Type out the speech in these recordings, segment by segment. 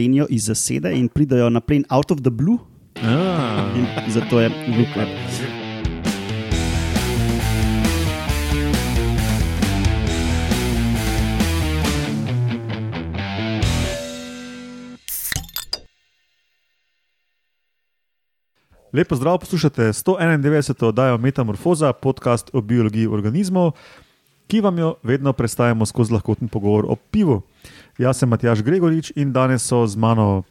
plenijo iz zasede in pridajo na plen out of the blue. Ah. In zato je Club. Lepo zdrav, poslušate 191. oddajo Metamorfoza, podcast o biologiji organizmov, ki vam jo vedno predstavljamo skozi lahkoten pogovor o pivu. Jaz sem Matjaš Gregorič in danes so z mano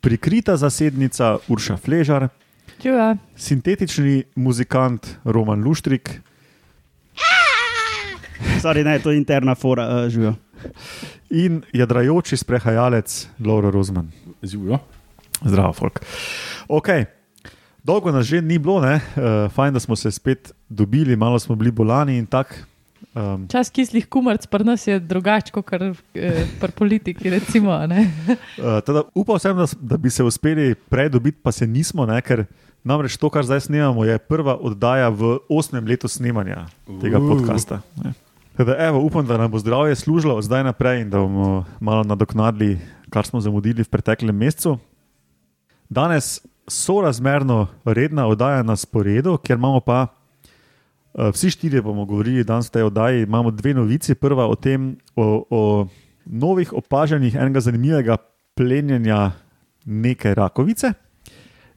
prikrita zasednica Urša Fležar, Čuva. sintetični muzikant Roman Luštrik Sorry, ne, to je interna fora, uh, živijo. in jadrajoči sprehajalec Laura Rozman. Živijo. Zdravo, folk. Okay. Dolgo nas že ni bilo, uh, fajn, da smo se spet dobili, malo smo bili bolani in tako. Um, Čas kislih kumarc pri nas je drugačen kot eh, pri politiki. Recimo, a ne? Uh, teda, upal sem, da, da bi se uspeli prej dobiti, pa se nismo, ne, ker namreč to, kar zdaj snemamo, je prva oddaja v osmem letu snemanja tega Uh. podcasta. ne. Teda, evo, upam, da nam bo zdravje služilo od zdaj naprej in da bomo malo nadoknadili, kar smo zamudili v preteklem mesecu. Danes sorazmerno redna oddaja na sporedu, ker imamo pa. Uh, Vsi štirje bomo govorili danes v tej oddaji. Imamo dve novici. Prva o tem, o, o novih opažanjih enega zanimivega plenjenja neke rakovice,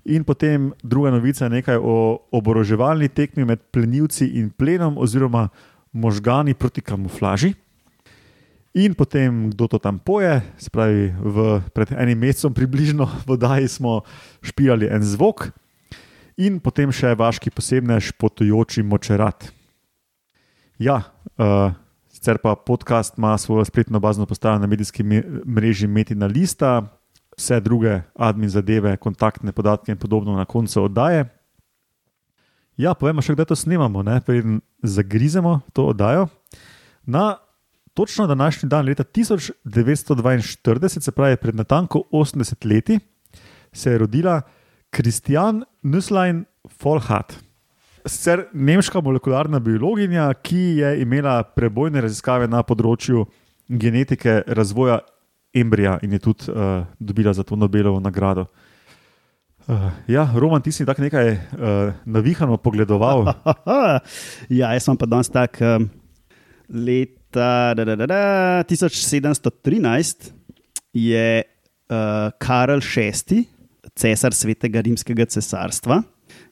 in potem druga novica je nekaj o oboroževalni tekmi med plenilci in plenom, oziroma možgani proti kamuflaži. In potem, kdo to tam poje, se pravi, v, pred enim mesecem približno v oddaji smo špijali en zvok, in potem še vaški posebnež potujoči močerat. Ja, uh, sicer pa podcast ima svojo spletno bazno postavljeno na medijski me mreži Metina Lista, vse druge admin zadeve, kontaktne podatke in podobno na koncu oddaje. Ja, povemo še, kdaj to snemamo, ne? preden zagrizemo to oddajo. Na točno današnji dan, leta 1942, se pravi pred natanko 80 leti, se je rodila Kristjan Nusslein Folhat. Sicer nemška molekularna biologinja, ki je imela prebojne raziskave na področju genetike razvoja embrija in je tudi uh, dobila za to Nobelovo nagrado. Uh, ja, Roman, ti si tako nekaj uh, navihano pogledoval. ja, jaz sem pa danes tak. Um, leta da, da, da, da, 1713 je uh, Karel VI, cesar svetega rimskega cesarstva,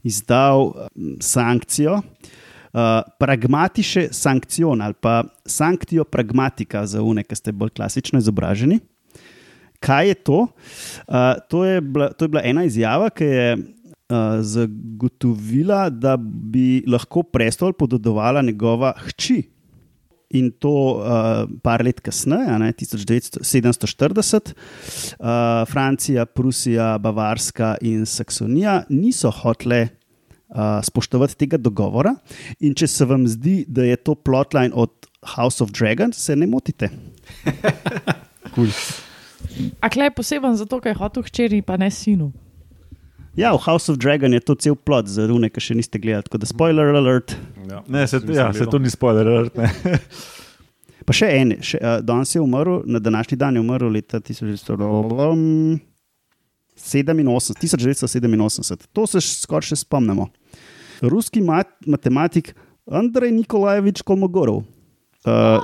izdal um, sankcijo, uh, pragmatiše sankcion ali pa sankcijo pragmatika za une, ki ste bolj klasično izobraženi. Kaj je to? Uh, to, je bila, to je bila ena izjava, ki je uh, zagotovila, da bi lahko prestol podedovala njegova hči. In to uh, par let kasneje, a ne, 1740, uh, Francija, Prusija, Bavarska in Saksonija niso hotele uh, spoštovati tega dogovora. In če se vam zdi, da je to plotline od House of Dragons, se ne motite. Cool. A klej poseben zato, ker je hotel hčeri, pa ne sinu. Ja, v House of Dragon je to cel plot za rune, ki še niste gledali. Tako da spoiler alert. Ja. Ne, se, ja, se to ni spoiler. alert, ne. Pa še en, še, uh, danes je umrl, na današnji dan je umrl leta 1987. 1987. To se skoraj še spomnimo. Ruski mat, matematik Andrej Nikolajevič Kolmogorov. Uh,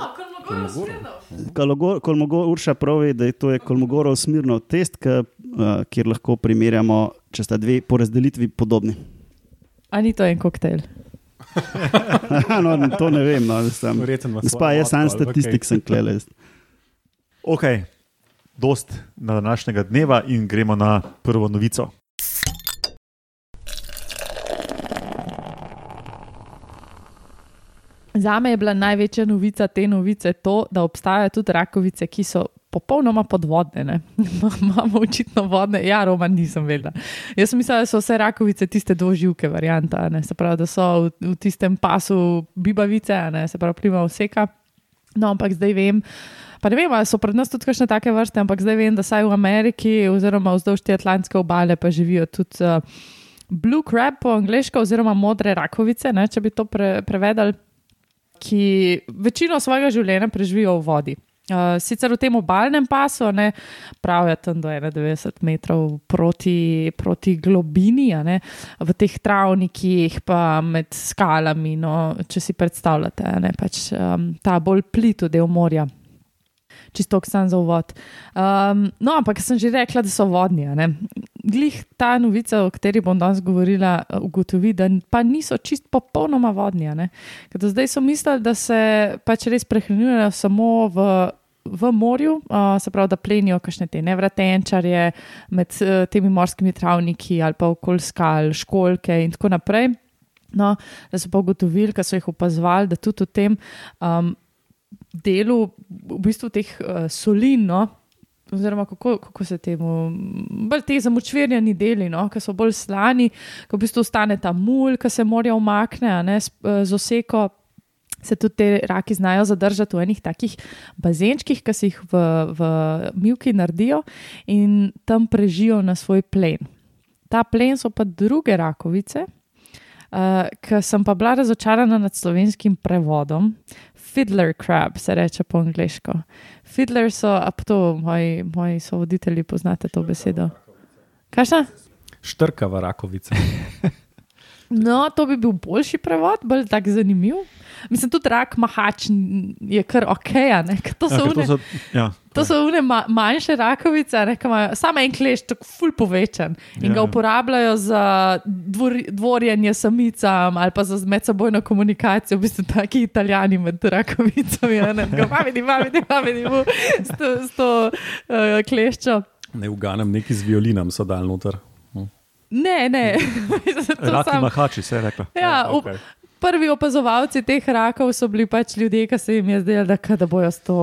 Kolmogor, Kolmogor, Urša pravi, da je to je Kolmogorov smirnov test, ka, uh, kjer lahko primerjamo, če sta dve porazdelitvi podobni. A ni to en koktejl? no, to ne vem. No, sem, gospa, svojo jaz sem ali statistik, kaj. sem klele. Ok, dost na današnjega dneva in gremo na prvo novico. Za me je bila največja novica te novice to, da obstajajo tudi rakovice, ki so popolnoma podvodne. ne. Imamo očitno vodne, ja, Roman nisem vedela. Jaz sem mislila, da so vse rakovice tiste doživke varianta, se pravi, da so v, v tistem pasu bibavice, ne, se pravi, plima vseka. No, ampak zdaj vem. Pa ne vem, ali so pred nas tudi kakšne take vrste, ampak zdaj vem, da saj v Ameriki oziroma vzdolž te Atlantske obale pa živijo tudi uh, blue crab po angliško oziroma modre rakovice, ne, če bi to pre, prevedali, ki večino svojega življenja preživijo v vodi. Uh, sicer v tem obalnem pasu, ne, pravijo tam do 91 metrov proti, proti globini, ne, v teh travnikih, pa med skalami. No, če si predstavljate, ne, pač, um, ta bolj plito del morja. Čisto sam za uvod. Um, no, ampak sem že rekla, da so vodni. Glih ta novica, o kateri bom danes govorila, ugotovi, da pa niso čist popolnoma vodni. Zdaj so mislili, da se pač res prehranjujejo samo v, v morju, uh, se pravi, da plenijo kakšne te nevratenčarje med uh, temi morskimi travniki ali pa okoli skal, školke in tako naprej. No, da so pa ugotovili, ker so jih opazovali, da tudi v tem um, delu, v bistvu teh uh, solin, no, oziroma kako, kako se temu, bolj te zamočvirjeni deli, no, ki so bolj slani, ko v bistvu ostane ta mulj, ki se morja umakne ne, z, z oseko. Se tudi te raki znajo zadržati v enih takih bazenčkih, ki si jih v, v Milki naredijo in tam prežijo na svoj plen. Ta plen so pa druge rakovice, uh, ki sem pa bila razočarana nad slovenskim prevodom, fiddler crab, se reče po angliško. Fiddler so, a to moji, moji sovoditelji poznate to besedo. Kaj še? Štrkava rakovica. No, to bi bil boljši prevod, bolj tak zanimiv. Mislim, tudi rak mahač je kar ok. To so, ja, une, to so, ja, to so une ma, manjše rakovice, samo en kleš, tako ful povečan. In ja, ga uporabljajo za dvor, dvorjenje samicam ali pa za medsebojno komunikacijo, v bistvu taki italijani med rakovicami. Ne, vidi, vidi, vidi, s to, s to uh, kleščo. Ne uganem neki z violinom, so dal noter. Ne, ne. Raki sam... mahači, se je rekla. Ja, ja, okay prvi opazovalci teh rakov so bili pač ljudje, ki se jim je zdelo, da, da bojo to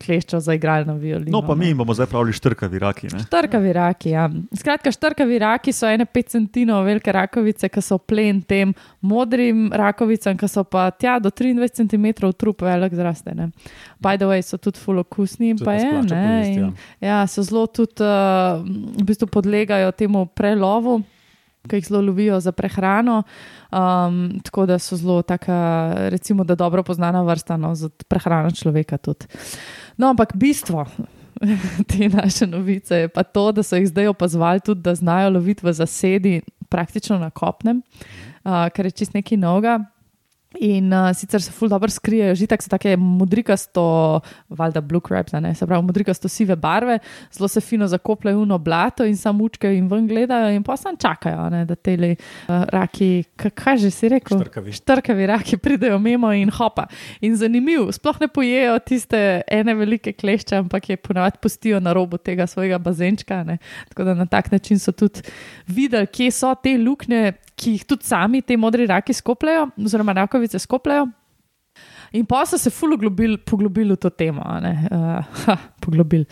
kleščo zaigrali na violino. No, pa mi bomo zdaj pravili štrkavi raki. Ne? Štrkavi raki, ja. Skratka, štrkavi raki so ene pet centimetrov velike rakovice, ki so plen tem modrim rakovicam, ki so pa tja do 23 centimetrov trup velik zrastene. By the way, so tudi fulokusni in pa je. Ne, in, ja. ja, so zelo tudi, uh, v bistvu podlegajo temu prelovu ki jih zelo lovijo za prehrano. Um, tako da so zelo, taka, recimo, da dobro poznana vrsta no, za prehrano človeka. Tudi. No, ampak bistvo te naše novice je pa to, da so jih zdaj opazovali tudi, da znajo loviti v zasedi, praktično na kopnem, uh, kar je čist nekaj novega. In uh, sicer se ful dobro skrijejo, že tako so tako modrikasto, valjda blue crabs, ne, se pravi modrikasto sive barve, zelo se fino zakopljajo v blato in samo učke in ven gledajo in pa sam čakajo, ne, da te uh, raki, kaj že si rekel? Štrkavi. Štrkavi raki pridejo mimo in hopa. In zanimivo, sploh ne pojejo tiste ene velike klešče, ampak je ponovadi pustijo na robu tega svojega bazenčka. Ne. Tako da na tak način so tudi videli, kje so te luknje ki jih tudi sami ti modri raki skopljajo, oziroma rakovice skopljajo. In pa so se fully poglobili v to temo. Uh, poglobili.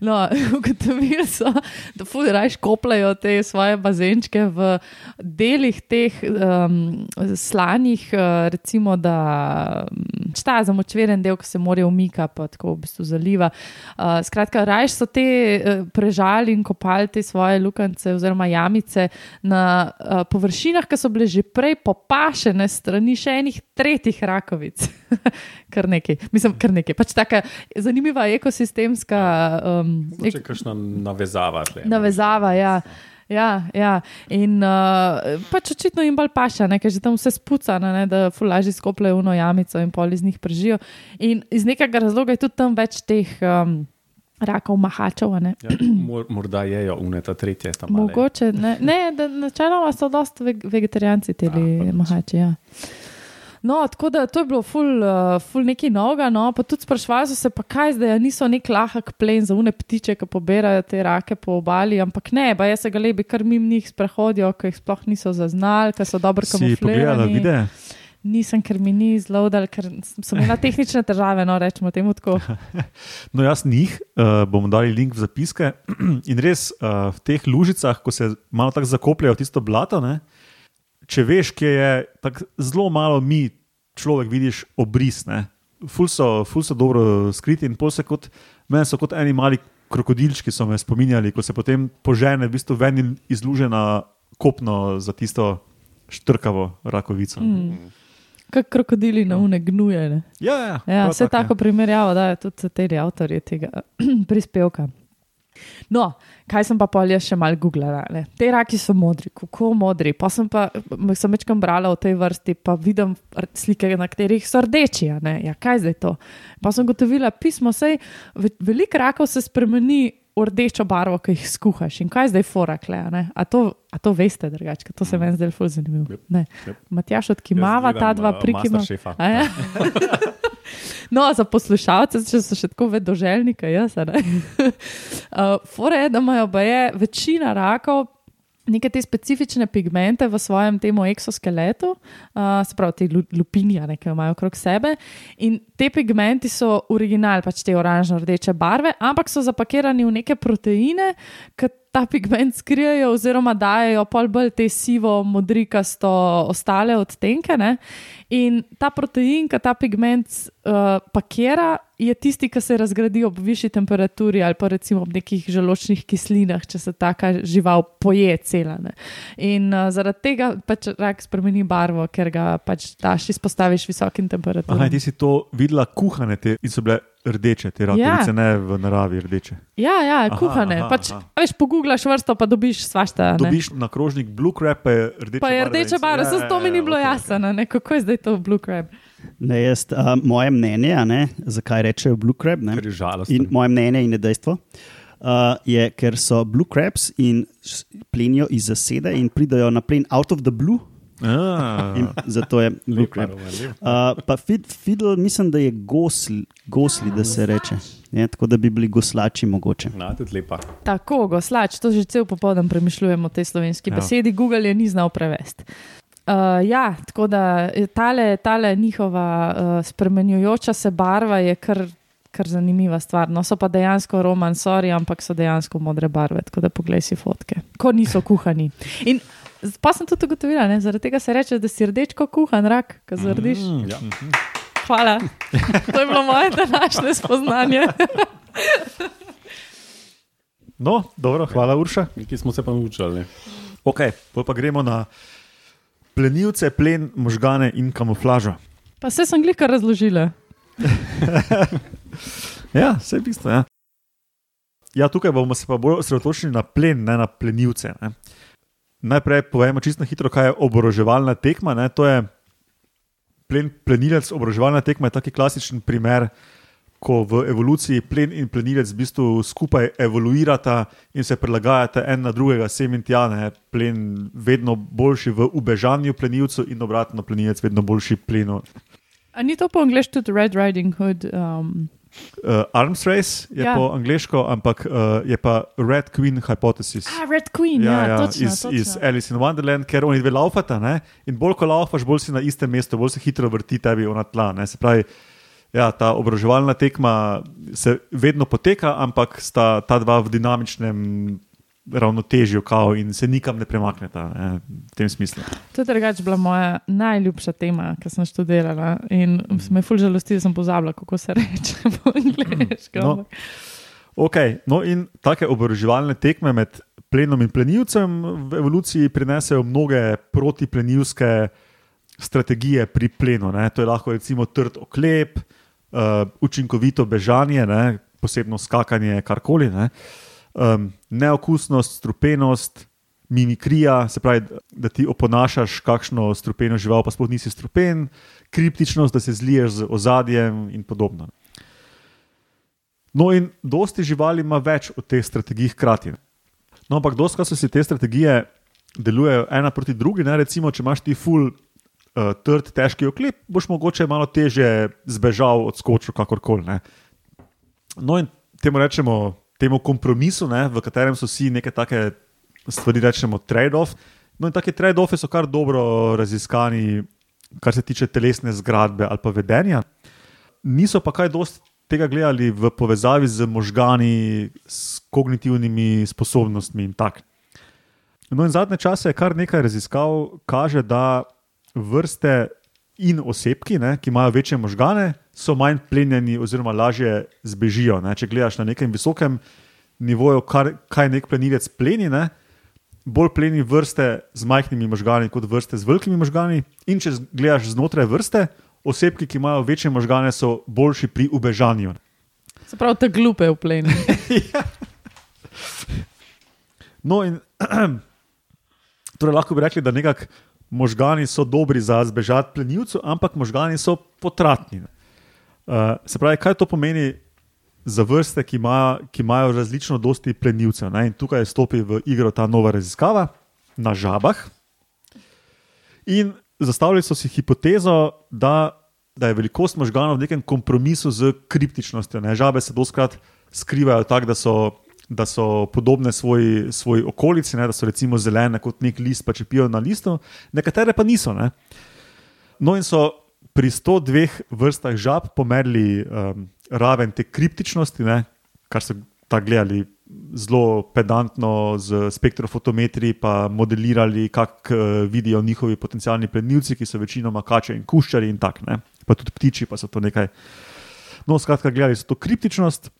No, ugotovili so, da fully rajš kopljajo te svoje bazenčke v delih teh um, slanih, uh, recimo, da šta za močveren del, ki se mora umika, pa tako v bistvu zaliva. Uh, skratka, rajš so te uh, prežali in kopali te svoje lukance oziroma jamice na uh, površinah, ki so bile že prej popašene strani še enih tretjih rakovic. kar nekaj. Mislim, kar nekaj. Pač taka zanimiva ekosistemska. Um, ek... Kakšna navezava. Tle, navezava, ja. Ja, ja. In uh, pač očitno jim bolj paša, ker že tam vse spuca, ne, da fulaži skopljajo v jamico in pol iz njih prežijo. In iz nekega razloga je tudi tam več teh. Um, Rakov mahačev. Ja, morda je jo uneta tretje. Mogoče ne, ne načeloma so dosta vegetarijanci, ti mahači. Ja. No, tako da to je bilo ful, uh, ful neki noga. No, pa tudi sprašvali so se, pa kaj zdaj, niso nek lahek plen za une ptiče, ki pobirajo te rake po obali, ampak ne, pa jaz se ga lebi, kar mim njih sprehodijo, ki jih sploh niso zaznali, ker so dobro kamuflirani. Nisem, ker mi ni zlodal, ker so imeli tehnične težave, no rečemo temu tako. No, jaz njih uh, bomo dali link v zapiske. In res uh, v teh lužicah, ko se malo tako zakopljajo tisto blato, ne, uh, če veš, kje je tako zelo malo mi, človek vidiš obris. Ful so, ful so dobro skriti in pol se kot, meni so kot eni mali krokodilčki, so me spominjali, ko se potem požene, v bistvu ven izlužena kopno za tisto štrkavo rakovico. Mm. kot krokodili na une gnuje. Ne? Ja, ja, Ja, prav vse tako, ja. primerjavo, da je tudi te avtorje tega prispevka. No, kaj sem pa polje še mal googlala. Ne? Te raki so modri, kako modri. Pa sem pa sem večkrat brala o tej vrsti, pa vidim slike, na katerih so rdeči. Ja, kaj zdaj to? Pa sem gotovila, pismo, sej veliko rakov se spremeni v rdečo barvo, ki jih skuhaš. In kaj zdaj forakle? A, a, to, a to veste, drugače, ker to se meni zdaj zelo zanimivo. Yep, yep. Matjaš odkimava, ta dva uh, No, za poslušalce, če so še tako vedoželjni, kot jaz. Uh, Fore je, da imajo baje večina rakov neke te specifične pigmente v svojem temu eksoskeletu, uh, se pravi, te lu- lupinje, ki jo imajo okrog sebe. In te pigmenti so original, pač te oranžno-rdeče barve, ampak so zapakirani v neke proteine, ki ta pigment skrijejo, oziroma dajo pol bolj te sivo, modrikasto, ostale odtenke. Ne? In ta protein, ki ta pigment uh, pakira, je tisti, ki se razgradi ob višji temperaturi ali pa recimo ob nekih želočnih kislinah, če se taka žival poje cela. Ne? In uh, zaradi tega pač rak spremeni barvo, ker ga pač daš izpostaviš visokim temperaturam. Aha, ti si to videla, kuhane te in so bile rdeče, te rakovice, Ja. ne v naravi rdeče. Ja, ja, Aha, kuhane. aha, pač, aha. a Veš, poguglaš vrsto, pa dobiš svašta. ne. Dobiš na krožnik blue crab, pa je rdeče. Pa je rdeča barva, Ja, samo to mi ni bilo jasno, ne, kako je zdaj to blue crab. Ne, jaz, uh, moje mnenje, a ne, zakaj rečejo Blue Crab, ne, in moje mnenje in je dejstvo, uh, je, ker so Blue Crabs in plenijo iz zasede in pridajo na plen out of the blue, in zato je. Roman, lep. Uh, pa fid, Fidel, mislim, da je gosli, gosli da se reče. Je, tako da bi bili goslači mogoče. Na, tudi lepa. Tako, goslač, to že cel popoldan premišljujem o tej slovenski Ja. besedi, Google je ni znal prevesti. Uh, ja, tako da je tale, tale njihova uh, spremenjujoča se barva je kar, kar zanimiva stvar. No, so pa dejansko roman, sorry, ampak so dejansko modre barve, tako da poglej si fotke, ko niso kuhani. In pa sem tudi ugotovila, ne, zaradi tega se reče, da si rdeč kot kuhan rak, ko zardiš. Mm. Ja. Hvala. To je bilo moje današnje spoznanje. No, dobro, hvala Urša. Nekaj smo se pa naučili. Ok, pol pa gremo na plenilce, plen, možgane in kamuflažo. Pa se sem glika razložila. Ja, vse je bistvo. Ja. ja, tukaj bomo se pa bolj osredotočili na plen, ne na plenilce. Ne. Najprej povemo čisto hitro, kaj je oboroževalna tekma. Ne. To je plen, plenilec, oboroževalna tekma je taki klasičen primer, ko v evoluciji plen in plenilec v bistvu skupaj evoluirata in se prilagajata en na drugega, sem in tja. Ne. Plen vedno boljši v ubežanju plenilcu in obratno plenilec vedno boljši plenu. A ni to po angliščini tudi Red Riding Hood? Um, Uh, Arms Race je ja. Ja. po angliško, ampak uh, je pa Red Queen Hypothesis. ah, Red Queen, ja, ja, točno, iz, točno. iz Alice in Wonderland, ker oni dve laufata. Ne? In bolj ko laufaš, bolj si na istem mestu, bolj se hitro vrti tebi ona tla. Ne? Se pravi, ja, ta obroževalna tekma se vedno poteka, ampak sta ta dva v dinamičnem ravnotežju kao in se nikam ne premakneta ne? v tem smislu. To je drugače bila moja najljubša tema, ki sem študirala. In me ful žalosti, da sem pozabila, kako se reče po angliško. No. Okay, no in take oboroževalne tekme med plenom in plenilcem v evoluciji prinesejo mnoge protiplenilske strategije pri plenu. Ne. To je lahko recimo trd oklep, uh, učinkovito bežanje, ne, posebno skakanje, karkoli. Ne. Um, neokusnost, strupenost, mimikrija, se pravi, da ti oponašaš kakšno strupeno žival, pa sploh nisi strupen, kriptičnost, da se zliješ z ozadjem in podobno. No, in dosti živali ima več od teh strategij hkrati. No, ampak dosti so si te strategije delujejo ena proti drugi. Ne? Recimo, če imaš ti full uh, trd, težki oklep, boš mogoče malo teže zbežal, odskočil, kakorkoli. Ne? No, in temu rečemo, temu kompromisu, ne, v katerem so vsi neke take stvari, rečemo trade-off. No, in take trade-offe so kar dobro raziskani, kar se tiče telesne zgradbe ali pa vedenja. Niso pa kaj dosti tega gledali v povezavi z možgani, s kognitivnimi sposobnostmi in tako. No, in zadnje čase je kar nekaj raziskav, kaže, da vrste in osebki, ne, ki imajo večje možgane, so manj plenjeni oziroma lažje zbežijo. Ne. Če gledaš na nekem visokem nivoju, kar, kaj nek plenilec pleni, ne, bolj pleni vrste z majhnimi možgani kot vrste z velikimi možgani. In če gledaš znotraj vrste, osebki, ki imajo večje možgane, so boljši pri ubežanju. Se pravi, te glupe v plenu. No, in torej lahko bi rekli, da nekako možgani so dobri za zbežati plenilcu, ampak možgani so potratni. Uh, se pravi, kaj to pomeni za vrste, ki, ima, ki imajo različno dosti plenilcev? Ne? In tukaj stopi v igro ta nova raziskava na žabah. In zastavili so si hipotezo, da, da je velikost možganov v nekem kompromisu z kriptičnostjo. Ne? Žabe se doskrat skrivajo tako, da da so podobne svoji, svoji okolici, ne, da so recimo zelene kot nek list, pa če pijo na listu, nekatere pa niso. Ne. No, in so pri 102 vrstah žab pomerili um, raven te kriptičnosti, ne, kar so tako gledali zelo pedantno z spektrofotometri, pa modelirali, kako uh, vidijo njihovi potencijalni plenilci, ki so večinoma kače in kuščari in tako, ne. pa tudi ptiči, pa so to nekaj. No, skratka, gledali so to kriptičnost,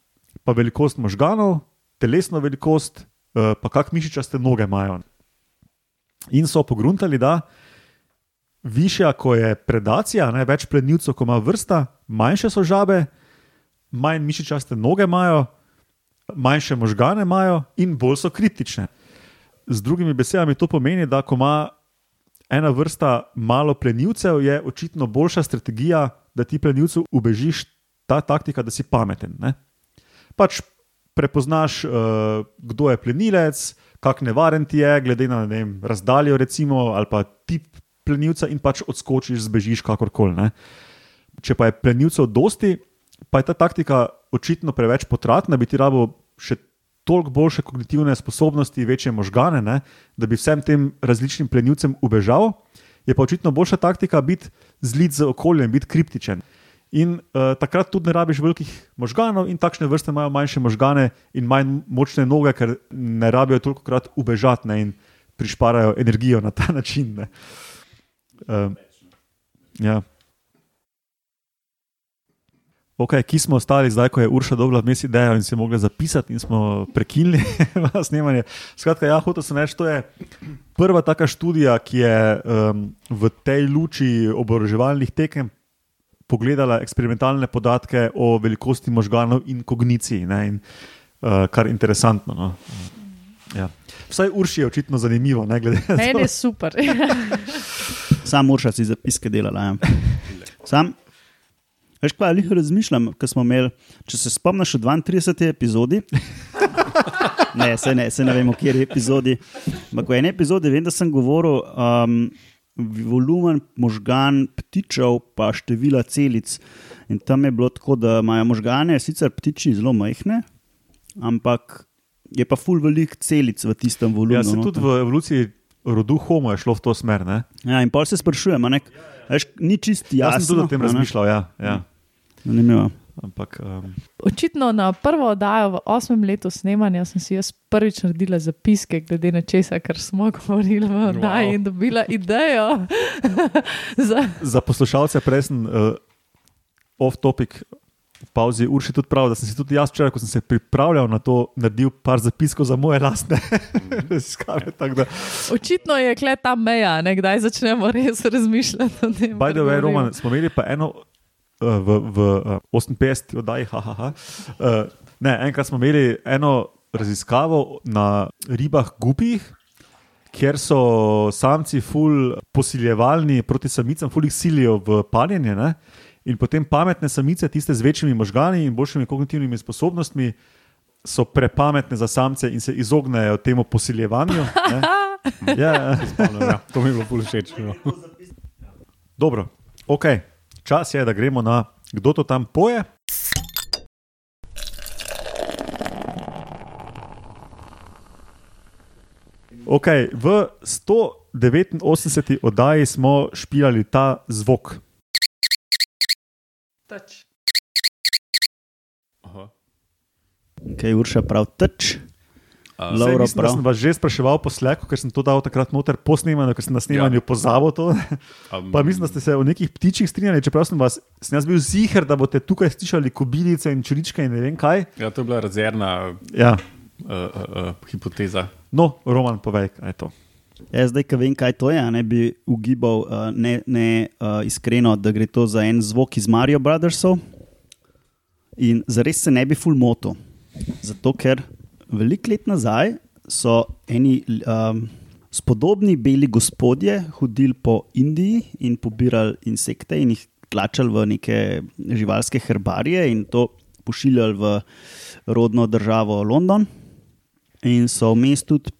pa velikost možganov, telesno velikost, eh, pa kak mišičaste noge imajo. In so pogruntali, da višja, ko je predacija, ne, več plenilcev, ko ima vrsta, manjše so žabe, manj mišičaste noge imajo, manjše možgane imajo in bolj so kriptične. Z drugimi besedami to pomeni, da ko ima ena vrsta malo plenilcev, je očitno boljša strategija, da ti plenilcu ubežiš ta taktika, da si pameten. Ne? Pač prepoznaš, uh, kdo je plenilec, kak nevaren ti je, glede na vem, razdaljo, recimo, ali pa tip plenilca, in pač odskočiš, zbežiš kakorkoli. Ne? Če pa je plenilcev dosti, pa je ta taktika očitno preveč potratna, bi ti rabo še toliko boljše kognitivne sposobnosti, večje možgane, ne? da bi vsem tem različnim plenilcem ubežal. Je pa očitno boljša taktika biti zlit z okoljem, biti kriptičen. In uh, takrat tudi ne rabiš velikih možganov, in takšne vrste imajo manjše možgane in manj močne noge, ker ne rabijo toliko krat ubežati ne, in prišparajo energijo na ta način. Ne. Uh, ja. Ok, ki smo ostali zdaj, ko je Urša dobila vmes idejo in si mogla zapisati, in smo prekinili snemanje. Skratka, ja, hotel sem reči, to je prva taka študija, ki je um, v tej luči oboroževalnih tekem pogledala eksperimentalne podatke o velikosti možganov in kogniciji, ne, in, uh, kar je interesantno. No. Ja. Vsaj Urši je očitno zanimivo. Ne, glede na Meni to. je super. Sam Urša si zapiske delala. Ja. Sam, veš, kaj jih razmišljam, ko smo imeli, če se spomniš, v 32. epizodi. Ne, se ne, se ne vem, v kateri epizodi. Ampak v eni epizodi vem, da sem govoril um, volumen možgan ptičev, pa števila celic. In tam je bilo tako, da imajo možgane, sicer ptiči zelo majhne, ampak je pa full velik celic v tistem volumnu. Ja, se noter. tudi v evoluciji rodu Homo je šlo v to smer. Ne? Ja, in pol se sprašujem, a ne, veš, ni čist Jaz jasno. sem tudi o tem razmišljal. Ja, ja. Zanimivo. Ampak, um, Očitno na prvo oddajo v osmem letu snemanja sem si jaz prvič naredila zapiske, glede na česa, kar smo govorili v oddaji Wow. in dobila idejo. za, za poslušalce prej sem uh, off-topic. Pauzi Urši tudi prav, da sem si tudi jaz včeraj, ko sem se pripravljal na to, naredil par zapiskov za moje lastne raziskave. očitno je kle ta meja, ne, kdaj začnemo res razmišljati o tem. By the way. Roman, smo imeli pa eno uh, v, v uh, 58. oddaji, haha. Uh, ne, enkrat smo imeli eno raziskavo na ribah gupih. Ker so samci ful posiljevalni proti samicam, ful jih silijo v paljenje. Ne? In potem pametne samice, tiste z večjimi možgani in boljšimi kognitivnimi sposobnostmi, so prepametne za samce in se izognejo temu posiljevanju. ne. Ja. Spomnim, ja. To mi je bilo bolj všeč. No. Dobro, ok, čas je, da gremo na kdo to tam poje. Okay, v 189. oddaji smo špijali ta zvok. Tač. Aha. Kaj Urša prav teč. A, Lo- Sej, Dobro, mislim, prav. sem vas že spraševal po sleku, ker sem to dal takrat noter po snemanju, ker sem na snemanju ja. pozabil to. um, Pa mislim, da ste se o nekih ptičih strinjali, čeprav sem vas, sem jaz bil ziger, da boste tukaj slišali kobilice in čuričke in ne vem kaj. Ja, to je bila rezervna Ja, uh, uh, uh, hipoteza. No, Roman, povej, kaj je to. Ja, zdaj, ki vem, kaj to je, ne bi ugibal uh, ne, ne uh, iskreno, da gre to za en zvok iz Mario Brothersov. In zares se ne bi fulmoto. Zato, ker veliko let nazaj so eni um, spodobni beli gospodje hodili po Indiji in pobirali insekte in jih tlačili v neke živalske herbarije in to pošiljali v rodno državo London. In so vmes tudi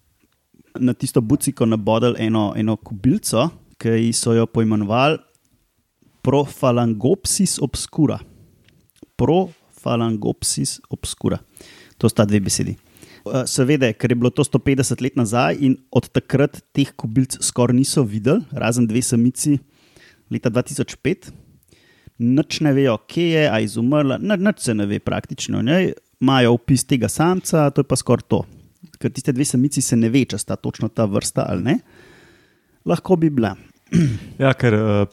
na tisto buciko nabodali eno, eno kubilco, ki so jo poimenovali Profalangopsis obscura. Profalangopsis obscura. To sta dve besedi. Eh, Seveda, ker je bilo to 150 let nazaj in od takrat teh kubilc skoraj niso videli, razen dve samici leta 2005. Noč ne vejo, kje je, a izumrla, noč se ne ve praktično. Ne? Imajo opis tega samca, to je pa skoraj to. Ker tiste dve samici se ne ve, če sta točno ta vrsta ali ne. Lahko bi bila. Ja, ker uh,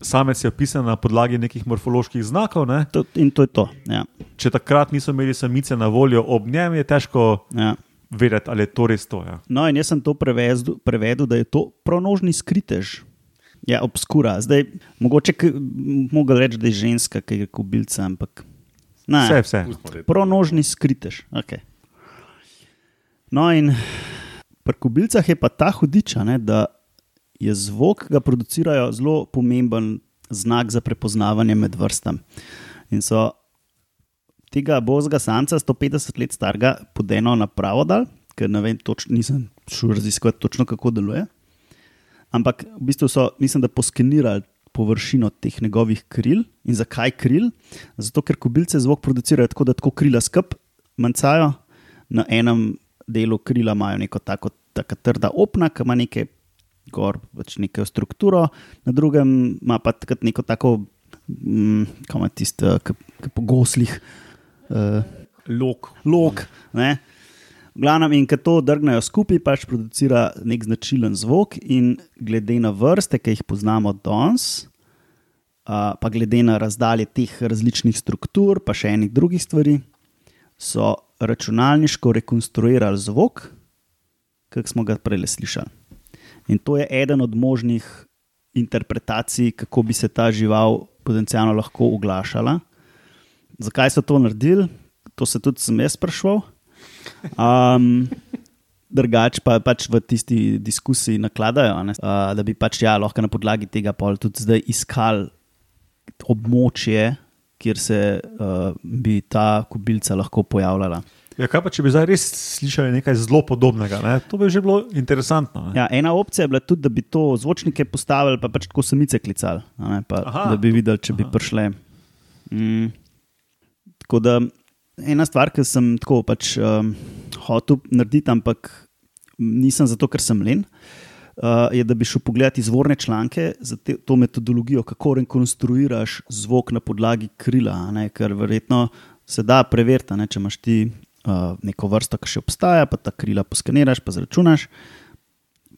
samec je opisan na podlagi nekih morfoloških znakov. Ne? To, in to je to. Ja. Če takrat niso imeli samice na voljo ob njem, je težko Ja. vedeti, ali je to res to. Ja. No, in jaz sem to prevezdu, prevedel, da je to pronožni skritež. Ja, obskura. Zdaj, mogoče mogo reči, da je ženska, ki je kubilca, ampak. Ne, Vse, vse. Pronožni skritež. Okay. No, in pri kubilcah je pa ta hudiča, ne, da je zvok, ki ga producirajo, zelo pomemben znak za prepoznavanje med vrstami. In so tega bozga samca, 150 let starega, pod eno napravo dal, ker ne vem, točno, nisem šel raziskovati točno, kako deluje. Ampak v bistvu so, mislim, da poskenirali površino teh njegovih kril. In zakaj kril? Zato, ker kubilce zvok producirajo tako, da tako krila skup mancajo, na enem delu krila imajo neko tako, tako trda opna, ki ima nekaj gor, pač neko strukturo, na drugem ima pa takrat neko tako, mm, kam je tisto, ki po goslih. Uh, Lok. lok. Ne? V glavnem, in ko to drgnejo skupaj, pač producira nek značilen zvok, in glede na vrste, ki jih poznamo danes, a, pa glede na razdalje teh različnih struktur, pa še enih drugih stvari, so računalniško rekonstruirali zvok, ki smo ga prej slišali. In to je eden od možnih interpretacij, kako bi se ta žival potencialno lahko oglašala. Zakaj so to naredili? To se tudi sem jaz sprašval. Um, Drugač pa pač v tisti diskusiji nakladajo, ne, uh, da bi pač ja, lahko na podlagi tega pol tudi zdaj iskali območje, kjer se uh, bi ta kubilca lahko pojavljala. Ja, kaj pa, če bi zdaj res slišali nekaj zelo podobnega? Ne? To bi že bilo interesantno. Ne? Ja, ena opcija je bila tudi, da bi to zvočnike postavili, pa pač tako samice klicali, ne, pa, Aha. da bi videli, če bi Aha. prišle. Mm. Tako da ena stvar, ki sem tako pač um, hotel narediti, ampak nisem zato, ker sem len. Uh, je, da bi šel pogledati izvorne članke za te, to metodologijo, kako rekonstruiraš zvok na podlagi krila. Ne, ker verjetno se da preveriti, ne, če imaš ti uh, neko vrsto, ki še obstaja, pa ta krila poskeniraš, pa zračunaš,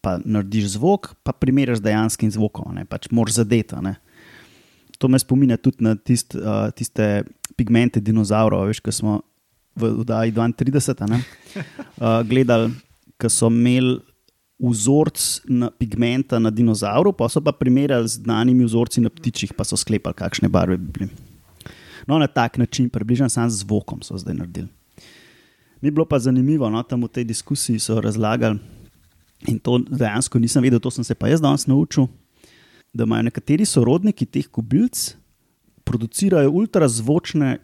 pa narediš zvok, pa primerjaš z dejanskim zvokom, ne, pač moraš zadeti. ne. To me spominja tudi na tist, uh, tiste pigmente dinozaurov, veš, ki smo v oddaji 32 a ne, uh, gledali, ki so imeli vzorc na pigmenta na dinozauru, pa so pa primerjali z znanimi vzorci na ptičih, pa so sklepali, kakšne barve bi bili. No, na tak način, približno sam z zvokom so zdaj naredili. Mi je bilo pa zanimivo, no, tam v tej diskusiji so razlagali, in to dejansko nisem vedel, to sem se pa jaz danes naučil, da imajo nekateri sorodniki teh kubilc, producirajo ultrazvočne,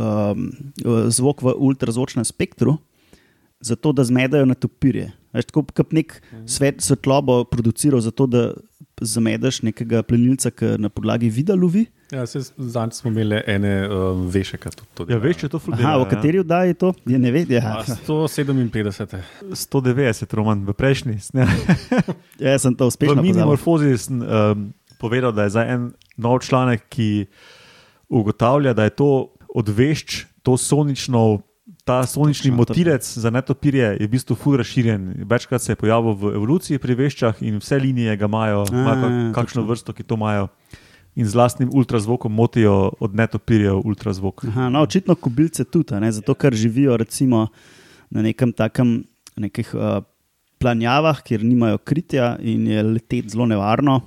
um, zvok v ultrazvočnem spektru, zato da zmedajo na topirje. Veš, tako kot nek svet, svetlobo produciral, zato da zamedeš nekega plenilca, ki na podlagi vida lovi. Ja, Zanj smo imeli ene um, vešeke. Tudi, tudi, Ja, veš, če to ful Aha, dela, v kateri oddaji je to? Je ne vem. Ja. A, 157. Ja. 190, roman, v prejšnji. Ja, sem to uspešno minimorfozi sem um, povedal, da je za en nov članek, ki ugotavlja, da je to odvešč, to sonično. Ta sonični Točno, motilec za netopirje je v bistvu ful razširjen. Večkrat se je pojavil v evoluciji pri veščah in vse linije ga imajo, A, imajo kak- ja, kakšno točno. vrsto, ki to imajo. In z lastnim ultrazvokom motijo od netopirjev ultrazvok. Aha, no, očitno kubilce tudi, ne? zato ker živijo recimo, na nekem takem, nekih uh, planjavah, kjer nimajo kritja in je leteti zelo nevarno.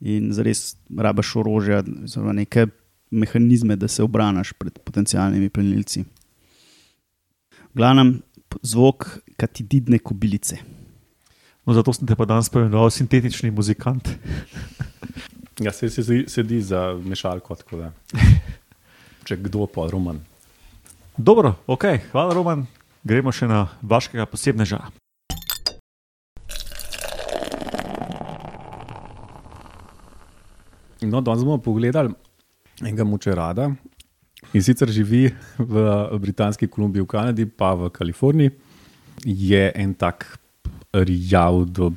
In zares rabaš orožje, oziroma neke mehanizme, da se obraniš pred potencialnimi plenilci. Glavnem, zvok katididne kobilice. No, zato sem te pa danes pojmenoval sintetični muzikant. Ja, se, se sedi- sedi za mešalko, tako da. Če kdo pa roman. Dobro, ok, hvala, Roman. Gremo še na vašega posebneža. No, danes bomo pogledali enega močerada. In sicer živi v Britanski Kolumbiji, v Kanadi, pa v Kaliforniji. Je en tak rjav do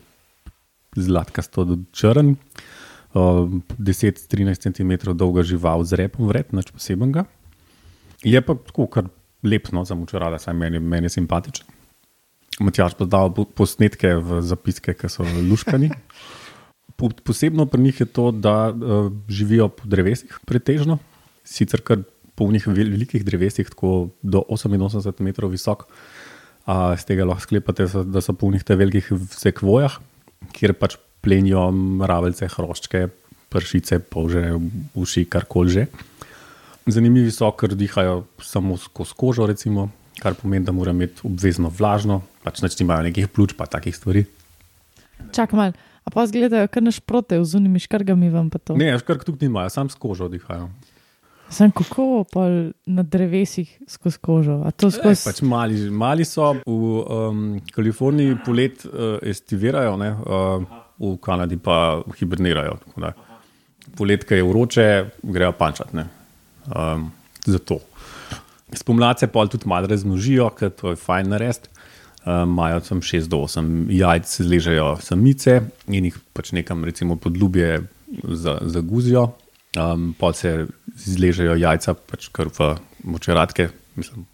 zlatkasto do črn, uh, 10-13 cm dolga žival z repom vred, nič posebenega. Je pa tako kar lep no, za močerada, saj meni, meni je simpatičen. Matjaš pa dal po- posnetke v zapiske, ki so luškani. Po, posebno pri njih je to, da živijo po drevesih, pretežno, sicer kar po njih velikih drevesih, tako do 88 metrov visok. Z tega lahko sklepate, da so po njih te velikih sekvojah, kjer pač plenijo mravelce, hroščke, pršice, polže, uši, karkoli že. Zanimivi so, ker dihajo samo skozi kožo, recimo, kar pomeni, da mora imeti obvezno vlažno, pač neč nimajo nekih pljuč, pa takih stvari. Čakaj mal, a pa zgledajo kar našprote z unimi škrgami vam pa to. Ne, škrk tukaj nimajo, sam s kožo dihajo. Sem kako pa na drevesih skozi kožo. Skozi... pač mali, mali so v um, Kaliforniji polet uh, estivirajo, ne, uh, v Kanadi pa hibernirajo. Polet, ki je vroče, grejo pančati. ne. Um, zato. Spomladi se pa tudi malo razmnožijo, ker to je fajn narediti. Um, Imajo tam 6 do 8 jajc, zležejo samice in jih pač nekam, recimo, podlubje za- zaguzijo, um, pa se zležejo jajca, pač kar v močeratke, mislim,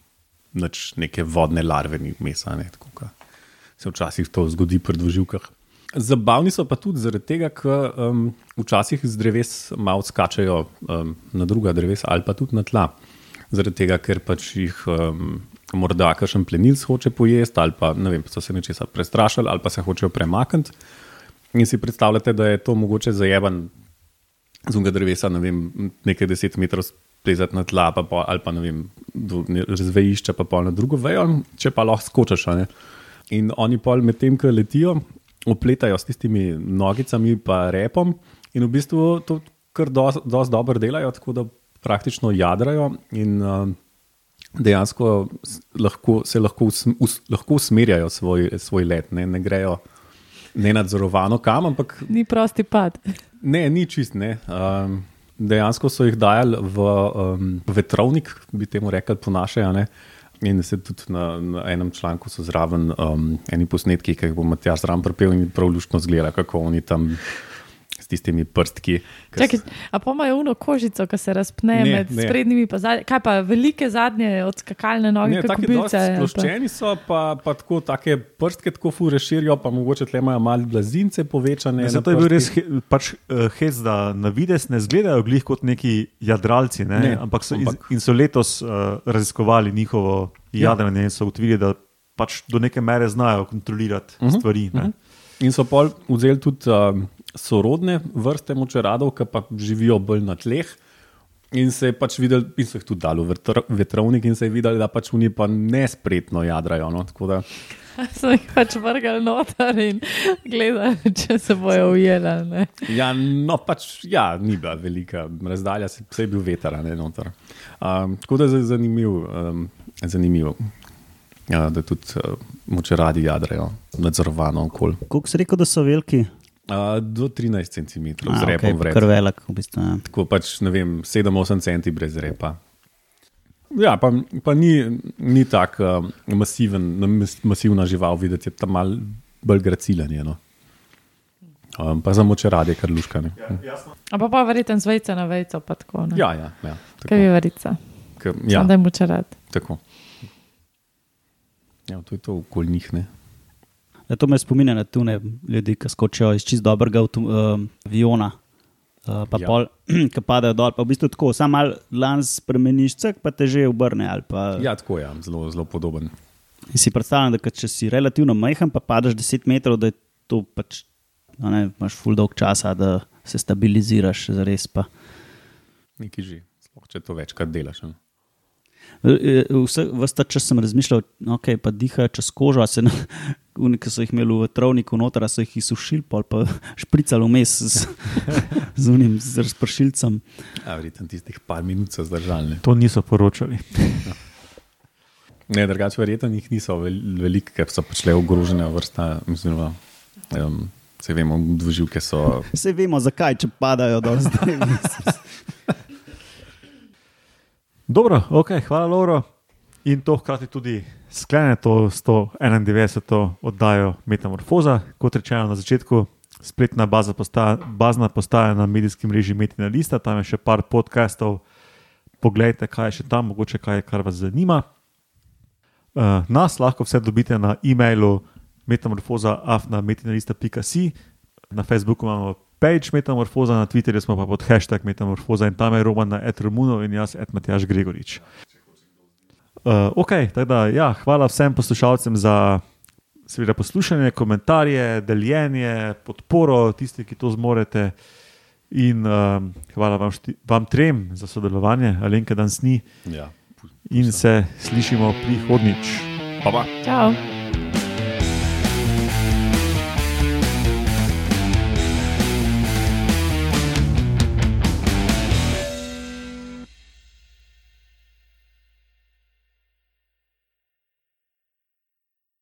nič neke vodne larve, ni mesa, ne, tako kot se včasih to zgodi pri dvoživkah. Zabavni so pa tudi zaradi tega, ker um, včasih z dreves malo skačajo um, na druga drevesa ali pa tudi na tla. Zaradi tega, ker pač jih um, morda kakšen plenilc hoče pojesti, ali pa vem, so se nečesa prestrašili, ali pa se hočejo premakniti. In si predstavljate, da je to mogoče zajeban z unega drevesa, ne vem, nekaj deset metrov splezati na tla, pa pol, ali pa ne vem, razvejišča, pa pol na drugo vejo, če pa lahko skočiš. In oni pol medtem, ko letijo, opletajo s tistimi nogicami in repom, in v bistvu to kar dosti dobro delajo, tako da praktično jadrajo in uh, dejansko lahko, se lahko, usm, us, lahko usmerjajo svoj, svoj let, ne, ne grejo nenadzorovano kam, ampak Ni prosti pad. Ne, ni čist. Ne. Um, dejansko so jih dajali v um, vetrovnik, bi temu rekli, po naše. a ne. In se tudi na, na enem članku so zraven um, eni posnetki, ki jih bo Matjaš zraven prepel in prav luštno zgleda, kako oni tam s tistimi prstki. ki Čakaj, a pa imajo uno kožico, ki se razpne Ne, ne, med ne. ne. sprednjimi in zadnjimi. Kaj pa velike zadnje odskakalne noge, Ne, tako sploščeni so, pa, pa tako take prstke tako fure širijo, pa mogoče tle imajo malo blazince povečane. na Zato je bil res he, pač, uh, hec, da na vides ne izgledajo glih kot neki jadralci, ne? Ne, ampak so, ampak- iz, in so letos uh, raziskovali njihovo Ja. jadranje in so ugotovili, da pač do neke mere znajo kontrolirati uh Mhm, -huh, stvari. Uh mhm. -huh. In so pol vzeli tudi um, sorodne vrste močeradov, ki pa živijo bolj na tleh. In se je pač videl, in so jih tudi dali v vetr, vetrovnik, in se je videl, da pač oni pa nespretno jadrajo. No? Tako da, So jih pač vrgli noter in gledali, če se bojo ujeli. ne. ja, no, pač, ja, ni bila velika razdalja, se, se je bil veter, a ne noter. Um, tako da je zanimiv, um, zanimivo, ja, da tudi uh, močeradi jadrajo nadzorovano okolje. Koliko si rekel, da so veliki? Uh, do 13 cm A, z repom okej, vred. Kar velik, v bistvu. Ja. Tako pač, ne vem, 7-8 centi brez repa. Ja, pa, pa ni, ni tako uh, masiven, mas- masivna žival, videti je tam mal bolj gracilen. Je, no. um, pa za močerade, kar luškane. A pa pa verjeten z vejca na vejco, pa tako. ne. Ja, ja, ja. Kaj je Tako, verica? Ja. ja, Da je mu čarad. tako. Ja, to je to okoli njih. Ne? Ja, to me spominja na tune ljudi, ki skočijo iz čist dobrega uh, aviona. Uh, pa Ja. pol, ki padejo dol, pa v bistvu tako, samo malo lans spremeniš, cek, pa te že obrne. Pa, Ja, tako je, ja, zelo, zelo podoben. In si predstavljam, da če si relativno majhen, pa padeš 10 metrov, da je to pač, no ne, imaš full dolg časa, da se stabiliziraš, za res pa. Nekaj že, sploh če to večkrat delaš. Ne? Vse ta čas sem razmišljal, ok, pa dihajo čez kožo, a se na, ki so jih imeli v travniku noter, a so jih izsušili, pol pa špricali vmes z, z unim z razpršilcem. Ja, verjetno tistih par minut so zdržali. To niso poročali. Ne, drugače, verjetno jih niso vel, velike, ker so pač le ogrožene vrsta. Mislim, um, se vemo, dvoživke so. Vse vemo, zakaj, če padajo do zdaj. Dobro, ok, hvala, Lauro. In to hkrati tudi sklene to 191. oddajo Metamorfoza. Kot rečeno na začetku, spletna baza postaja, bazna postaja na medijskem mreži Metina Lista, tam je še par podcastov. Poglejte, kaj je še tam, mogoče kaj, kar vas zanima. Uh, nas lahko vse dobite na e-mailu metamorfoza.afna.metinalista.si, na Facebooku imamo page Metamorfoza, na Twitterju smo pa pod hashtag Metamorfoza in tam je Roman na Etromuno in jaz, Ed Matjaš Gregorič. Uh, ok, tako da ja, hvala vsem poslušalcem za seveda, poslušanje, komentarje, deljenje, podporo, tisti, ki to zmorete. In um, hvala vam, šti, vam trem za sodelovanje, Alenka danes ni. Ja, In se slišimo prihodnjič. pa pa. Čau.